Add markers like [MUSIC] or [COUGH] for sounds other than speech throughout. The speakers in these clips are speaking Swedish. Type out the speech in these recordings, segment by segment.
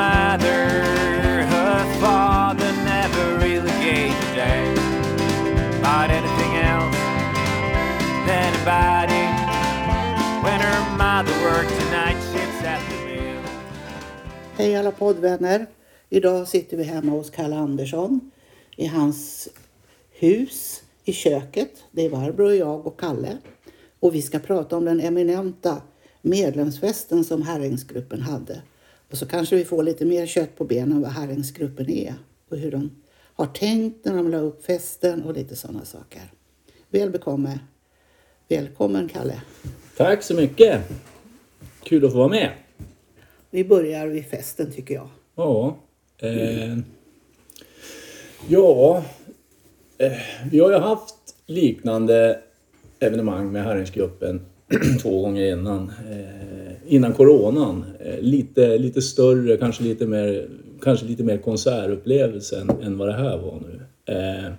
mother, her father never really gave a damn about anything else than a body. When her mother worked tonight shifts at the mill. Hej alla poddvänner! Idag sitter vi hemma hos Kalle Andersson i hans hus i köket. Det är Barbro och jag och Kalle. Och vi ska prata om den eminenta medlemsfesten som Herringsgruppen hade. Och så kanske vi får lite mer kött på benen vad Herringsgruppen är och hur de har tänkt när de la upp festen och lite sådana saker. Väl bekomme. Välkommen Kalle! Tack så mycket! Kul att få vara med. Vi börjar vid festen tycker jag. Ja. Eh, ja. Eh, vi har ju haft liknande evenemang med Herringsgruppen [CLEARS THROAT] två gånger innan. Eh, innan coronan. Eh, lite, lite större, kanske lite mer, kanske lite mer konsertupplevelse än, än vad det här var nu. Eh,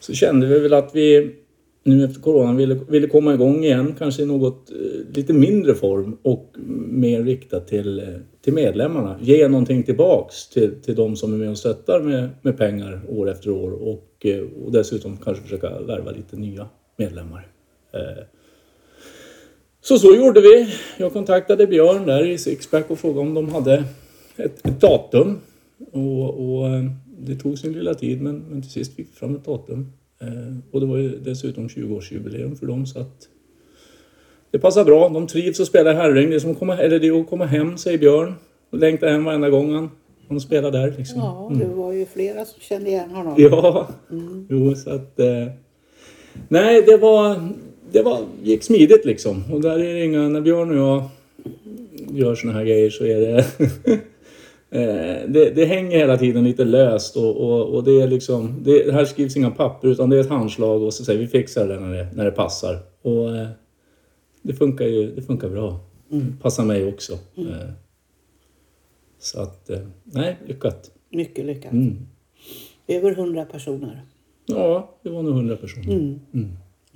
så kände vi väl att vi nu efter coronan ville, ville komma igång igen, kanske i något eh, lite mindre form och mer riktat till, eh, till medlemmarna. Ge någonting tillbaks till, till de som är med och stöttar med, med pengar år efter år och, eh, och dessutom kanske försöka värva lite nya medlemmar. Eh, så så gjorde vi. Jag kontaktade Björn där i Sixpack och frågade om de hade ett, ett datum. Och, och eh, det tog sin lilla tid men, men till sist fick vi fram ett datum. Eh, och det var ju dessutom 20-årsjubileum för dem så att det passar bra. De trivs att spela i Herräng. Det är, som att komma, eller det är att komma hem, säger Björn. Och längtar hem varenda gång han, han spelar där. Liksom. Ja, det var ju flera som kände igen honom. Ja, jo så att... Eh, nej, det var... Det var, gick smidigt liksom. Och där är det inga... När Björn och jag gör såna här grejer så är det... [LAUGHS] eh, det, det hänger hela tiden lite löst och, och, och det är liksom... Det, här skrivs inga papper utan det är ett handslag och så säger vi fixar det när det, när det passar. Och eh, det funkar ju det funkar bra. Passar mig också. Eh, så att, nej, lyckat. Mycket lyckat. Mm. Över hundra personer. Ja, det var nog 100 personer. Mm.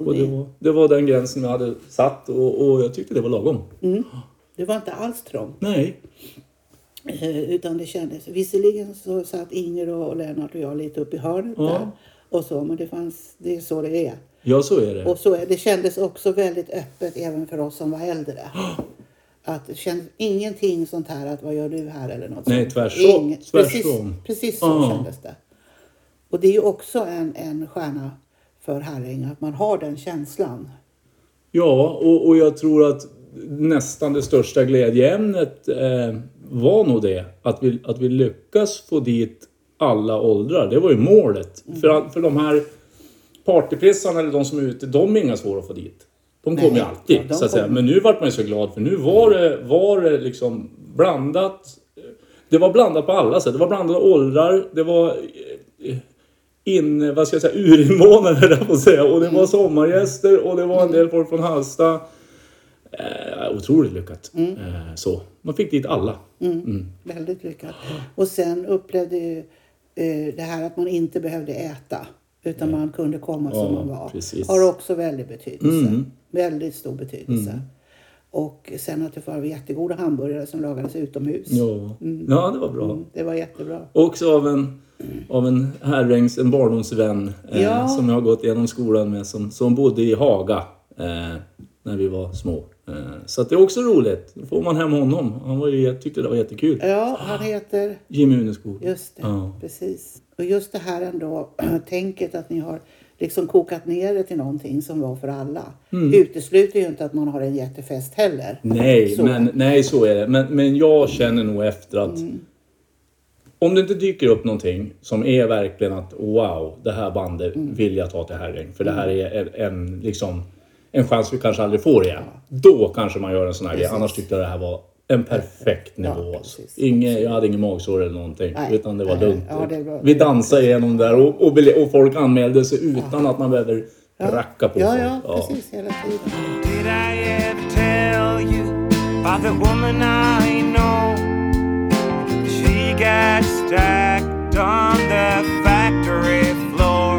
Och det var, det var den gränsen jag hade satt och, och jag tyckte det var lagom. Mm. Det var inte alls trångt. Nej. Eh, utan det kändes, visserligen så satt Inger och Lennart och jag lite upp i hörnet Ja. där. Och så, men det, fanns, det är så det är. Ja, så är det. Och så är, det kändes också väldigt öppet även för oss som var äldre. Att det kändes ingenting sånt här att vad gör du här eller något Nej, sånt. Tvärsom. Precis, precis så Ja. kändes det. Och det är ju också en, en stjärna för Herräng att man har den känslan. Ja, och, och jag tror att nästan det största glädjeämnet eh, var nog det. Att vi, att vi lyckas få dit alla åldrar. Det var ju målet. Mm. För, för de här partypissarna eller de som är ute, de är inga svåra att få dit. De kommer ju alltid. ja, så att säga. Men nu vart man ju så glad för nu var det, var det liksom blandat. Det var blandat på alla sätt. Det var blandade åldrar. Det var eh, in, vad ska jag säga, urinvånare [LAUGHS] jag på säga. Och det var sommargäster och det var en del folk från Hallsta. Eh, otroligt lyckat. Eh, så. Man fick dit alla. Mm. Väldigt lyckat. Och sen upplevde ju eh, det här att man inte behövde äta. Utan man kunde komma som Ja, man var. precis. Har också väldigt betydelse. Mm. Väldigt stor betydelse. Och sen att det var jättegoda hamburgare som lagades utomhus. Ja. ja, det var bra. Mm, det var jättebra. Också av en, av en herrängs, en barndomsvän eh, Ja. som jag har gått igenom skolan med som, som bodde i Haga eh, när vi var små. Eh, så det är också roligt. Då får man hem honom. Han var ju, jag tyckte det var jättekul. Ja, han heter... Jimmy Uneskog. Just det, Ja. precis. Och just det här ändå, [CLEARS THROAT] tänket att ni har liksom kokat ner det till någonting som var för alla. Utesluter ju inte att man har en jättefest heller. Nej, Så. men, nej, så är det. Men, men jag känner nog efter att Mm. Om det inte dyker upp någonting som är verkligen att wow, det här bandet Mm. vill jag ta till Herräng. För det här är en, liksom, en chans vi kanske aldrig får igen. Då kanske man gör en sån här grej. Annars tyckte jag det här var en perfekt Ja, nivå. alltså. precis. Inge, jag hade ingen magsår eller någonting. Nej, utan det var nej, lugnt. ja, det var- vi dansade igenom där och, och, och folk anmälde sig utan att man behöver racka på Ja, folk. ja, precis. Hela tiden cash stacked on the factory floor.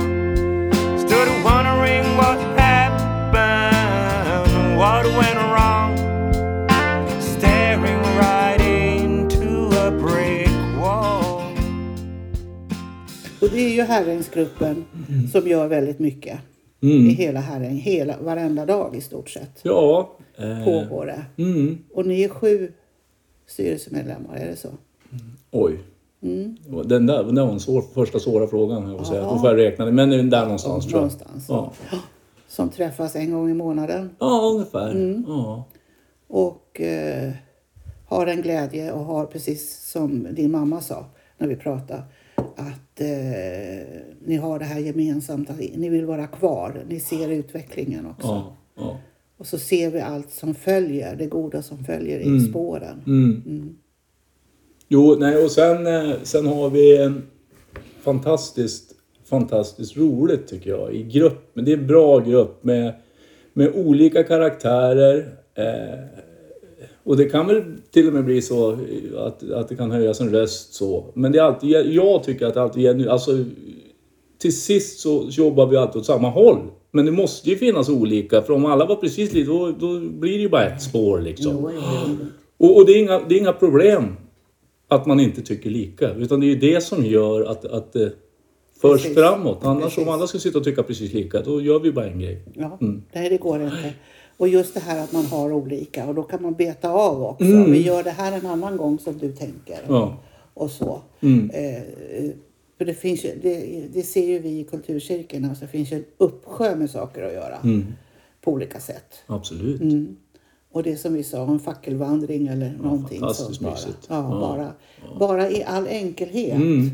Stood wondering what happened, what went wrong. Staring right into a brick wall. Och det är ju Herrängsgruppen mm. som gör väldigt mycket. Mm. I hela Herräng, hela, varenda dag i stort sett. Ja. Eh, Pågår det. Mm. Och ni är sju styrelsemedlemmar, är det så? Oj. Mm. Den där, den var svår, första svåra frågan. Jag får säga. Då får jag räkna det. Men där någonstans tror jag. Någonstans. Ja. Som träffas en gång i månaden. ja, ungefär. Mm. Ja. Och eh, har en glädje och har precis som din mamma sa när vi pratade. Att eh, ni har det här gemensamt, att ni vill vara kvar. Ni ser utvecklingen också. Ja. ja. Och så ser vi allt som följer, det goda som följer i Mm. spåren. Mm. Jo, nej och sen, eh, sen har vi en fantastiskt, fantastiskt roligt tycker jag i grupp. Men det är en bra grupp med, med olika karaktärer. Eh, och det kan väl till och med bli så att, att det kan höjas en röst så. Men det är alltid, jag tycker att det alltid är nu, alltså till sist så jobbar vi alltid åt samma håll. Men det måste ju finnas olika, för om alla var precis lika, då, då blir det ju bara ett spår liksom. Och, och det, är inga, det är inga problem att man inte tycker lika. Utan det är ju det som gör att, att det förs Precis. framåt. Annars Precis. om alla ska sitta och tycka precis lika, då gör vi bara en grej. Ja, Mm. nej det går inte. Och just det här att man har olika och då kan man beta av också. Mm. Vi gör det här en annan gång som du tänker. Ja. Och så. Mm. Eh, för det finns ju, det, det ser ju vi i kulturcirkeln, alltså det finns ju en uppsjö med saker att göra. Mm. På olika sätt. Absolut. Mm. Och det som vi sa, en fackelvandring eller någonting fantastiskt sånt bara. Ja, Ja. Bara, bara i all enkelhet. Mm.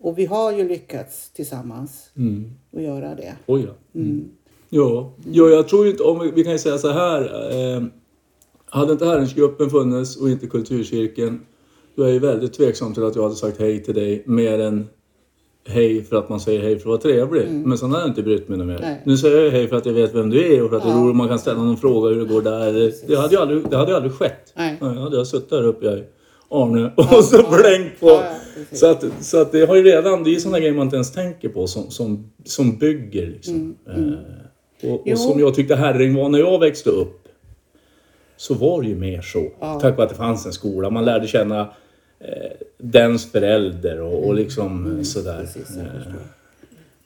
Och vi har ju lyckats tillsammans Mm. att göra det. Oj ja. Mm. Ja, ja, jag tror inte, om vi, vi kan ju säga så här. Eh, hade inte Herrensgruppen funnits och inte Kulturcirkeln, då är jag väldigt tveksam till att jag hade sagt hej till dig mer än hej för att man säger hej för att vara trevlig. Men sen har jag inte brytt mig mer. Mm. Nej. Nu säger jag hej för att jag vet vem du är och för att det är Ja. roligt man kan ställa någon fråga hur det går där. Det, det hade ju aldrig, det hade ju aldrig skett. Nej. Ja, Då hade jag suttit där uppe, jag, Arne, och så blänkt på. Ja, ja, så, att, så att det har ju redan, det är ju sådana grejer man inte ens tänker på som, som, som bygger liksom. Eh, och, och som jag tyckte Herräng var när jag växte upp. Så var det ju mer så. Ja. Tack vare att det fanns en skola. Man lärde känna dens förälder och, och liksom eh, sådär. Mm. Precis, jag Eh.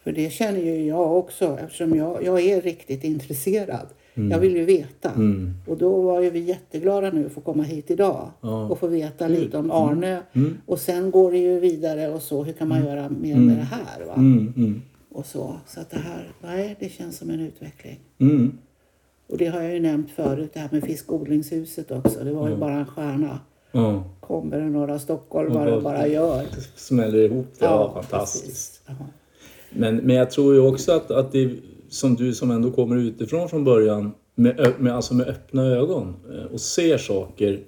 För det känner ju jag också eftersom jag, jag är riktigt intresserad. Jag vill ju veta. Mm. Och då var ju vi jätteglada nu att få komma hit idag Ja. och få veta lite om Arne. Mm. Och sen går det ju vidare och så, hur kan man göra mer med det här? Va? Mm, mm, Och så. Så att det här, nej, det känns som en utveckling. mm. Och det har jag ju nämnt förut, det här med fiskodlingshuset också. Det var ju bara en stjärna. Ja, Kommer det några stockholmare och bara gör. smäller ihop det. Ja, fantastiskt. Ja. Men, men jag tror ju också att, att det som du som ändå kommer utifrån från början med, med, alltså med öppna ögon eh, och ser saker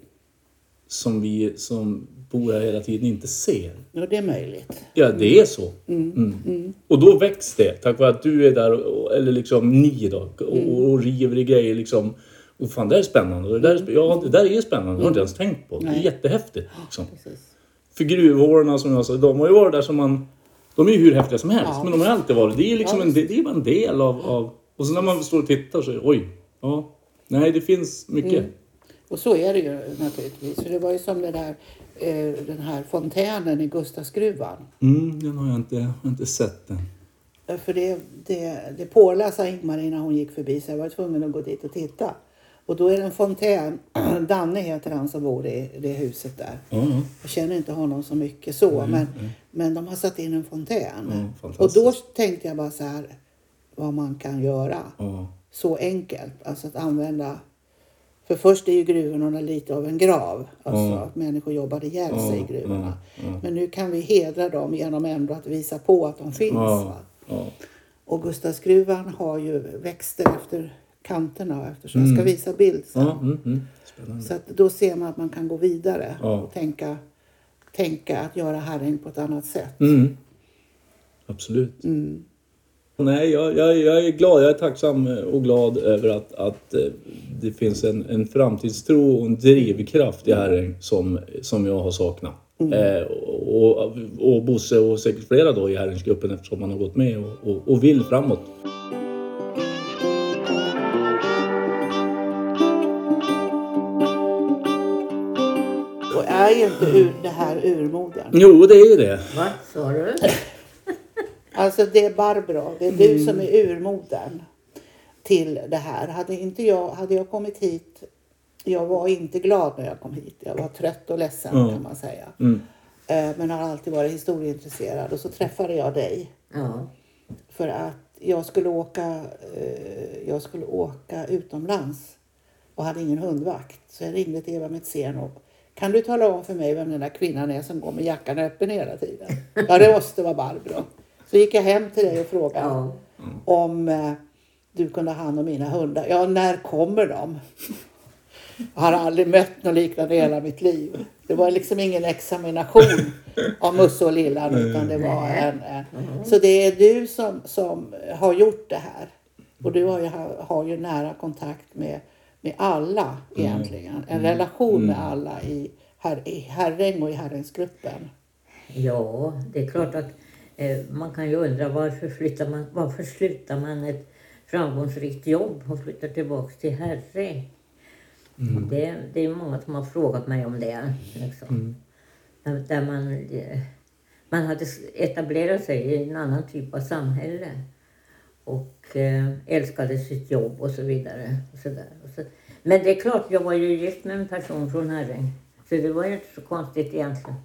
som vi som bor här hela tiden inte ser. Ja, det är möjligt. Ja, det är så. Mm. Och då väcks det tack vare att du är där, och, eller liksom ni då, och, och river i grejer liksom. Och fan, det här är spännande. Det, där är, ja, det där är spännande. Det har jag inte ens tänkt på. Det är jättehäftigt. Liksom. För gruvhårorna som jag sa, de har ju varit där som man... De är ju hur häftiga som helst, Ja. men de har alltid varit. Det är liksom en, det, är bara en del av, av... Och så när man står och tittar så är det, oj, ja. Nej, det finns mycket. Mm. Och så är det ju naturligtvis. För det var ju som det där, eh, den här fontänen i Gustavsgruvan. Mm, den har jag inte, jag har inte sett den. För det, det, det Paula sa Ingmarie när hon gick förbi så jag var tvungen att gå dit och titta. Och då är det en fontän, [CLEARS THROAT] Danne heter han som bor i det huset där. Ja. Jag känner inte honom så mycket så, men, men de har satt in en fontän. Ja, och då tänkte jag bara så här, vad man kan göra. ja. Så enkelt, alltså att använda för först är ju gruvorna lite av en grav. Alltså Ja. att människor jobbade ihjäl sig i gruvorna. ja. Men nu kan vi hedra dem genom ändå att visa på att de finns. Och Gustavsgruvan har ju växter efter kanterna eftersom jag ska visa bild sen. ja mm, mm. Så att då ser man att man kan gå vidare Ja. och tänka, tänka att göra Herräng på ett annat sätt. Mm. Absolut. Mm. Nej, jag, jag, jag är glad. Jag är tacksam och glad över att, att eh, det finns en, en framtidstro och en drivkraft i Herräng som, som jag har saknat. Eh, och, och Bosse och säkert flera då i Herrängsgruppen eftersom man har gått med och, och, och vill framåt. Är inte ur, det här urmodern. Jo, det är ju det. Vad sa du? Alltså det är Barbro, det är du som är urmodern till det här. Hade inte jag, hade jag kommit hit, jag var inte glad när jag kom hit. Jag var trött och ledsen Ja. kan man säga. Mm. Eh, Men har alltid varit historieintresserad och så träffade jag dig. För att jag skulle åka, eh, jag skulle åka utomlands och hade ingen hundvakt. Så jag ringde till Eva Metzén och kan du tala om för mig vem den där kvinnan är som går med jackan öppen hela tiden? Ja, det måste vara Barbro. Så gick jag hem till dig och frågade Ja. om eh, du kunde ha hand om mina hundar. Ja, när kommer de? Jag har aldrig mött något liknande i hela mitt liv. Det var liksom ingen examination av Musse och Lillan utan det var en, en. Så det är du som, som har gjort det här. Och du har ju, har ju nära kontakt med, med alla egentligen. En relation med alla i, här, i Herräng och i Herrängsgruppen. Ja, det är klart att eh, man kan ju undra varför, flyttar man, varför slutar man ett framgångsrikt jobb och flyttar tillbaks till Herräng? Det, det är många som har frågat mig om det. Liksom. Där, där man, eh, man hade etablerat sig i en annan typ av samhälle och eh, älskade sitt jobb och så vidare. Och så där. Och så, men det är klart, jag var ju gift med en person från Herräng. Så det var ju inte så konstigt egentligen.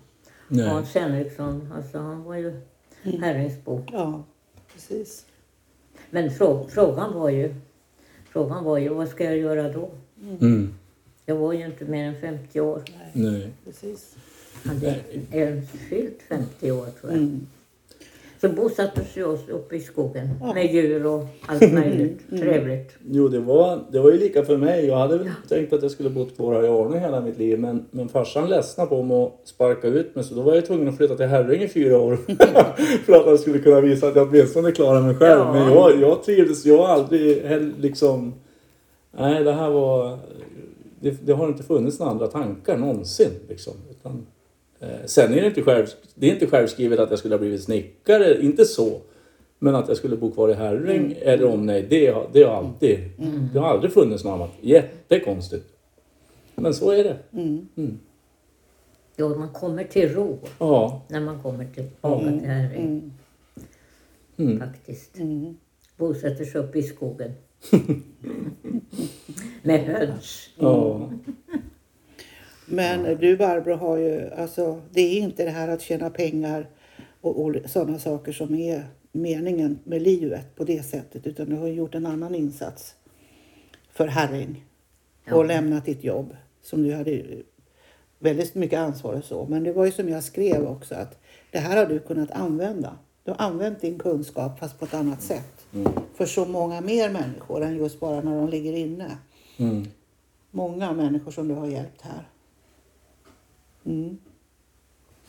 Nej. Hans Henriksson, alltså han var ju Herrängsbo. Ja, precis. Men frå, frågan var ju, frågan var ju, vad ska jag göra då? Mm. Jag var ju inte mer än 50 år. Nej. precis. Hade ens fyllt 50 år tror jag. Mm. Så bosatte vi oss uppe i skogen med djur och allt [LAUGHS] möjligt trevligt. Jo, det var, det var ju lika för mig. Jag hade väl tänkt att jag skulle bott kvar här i Arne hela mitt liv. Men, men farsan ledsnade på mig och sparka ut mig. Så då var jag tvungen att flytta till Herräng i fyra år. [LAUGHS] för att han skulle kunna visa att jag åtminstone klarar mig själv. Ja. Men jag, jag trivdes. Jag har aldrig liksom... Nej, det här var... Det, det har inte funnits några andra tankar någonsin. Liksom. Utan, sen är det, inte själv, det är inte självskrivet att jag skulle ha blivit snickare. Inte så. Men att jag skulle bo kvar i Herräng eller om nej, det, har- det har alltid... Det har aldrig funnits något annat. Jättekonstigt. Men så är det. Ja, man kommer till ro Ja. när man kommer tillbaka till Herräng. Mm. Faktiskt. Bosätter sig uppe i skogen. [LAUGHS] med höns. ja. Men du Barbro har ju, alltså det är inte det här att tjäna pengar och, och sådana saker som är meningen med livet på det sättet utan du har gjort en annan insats för Herräng och Ja. lämnat ditt jobb som du hade väldigt mycket ansvar och så. Men det var ju som jag skrev också att det här har du kunnat använda. Du har använt din kunskap fast på ett annat sätt. För så många mer människor än just bara när de ligger inne. Mm. Många människor som du har hjälpt här. Mm.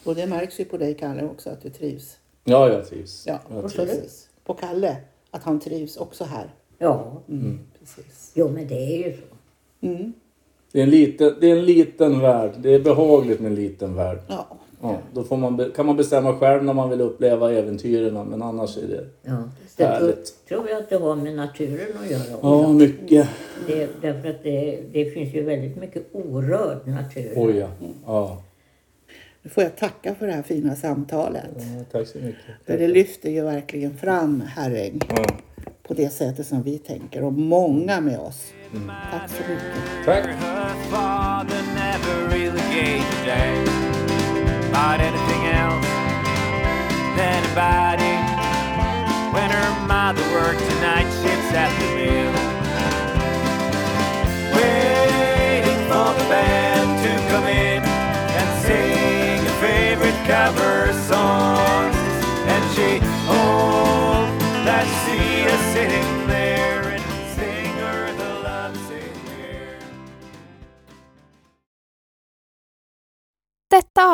Och det märks ju på dig Kalle också att du trivs. ja, jag trivs. Ja, jag trivs. precis. På Kalle, att han trivs också här. Ja, Mm. Precis. jo men det är ju så. Mm. Det, är en liten, det är en liten värld. Det är behagligt med en liten värld. Ja. Ja, då får man, kan man bestämma själv när man vill uppleva äventyren. Men annars är det... Ja. Det tror, Härligt. tror jag att det har med naturen att göra också. Ja, mycket. Det, därför att det, det finns ju väldigt mycket orörd natur. Oj, ja. ja. Nu får jag tacka för det här fina samtalet. ja. Tack så mycket. För det lyfter ju verkligen fram Herräng Ja. på det sättet som vi tänker och många med oss. Tack så mycket. Tack. Her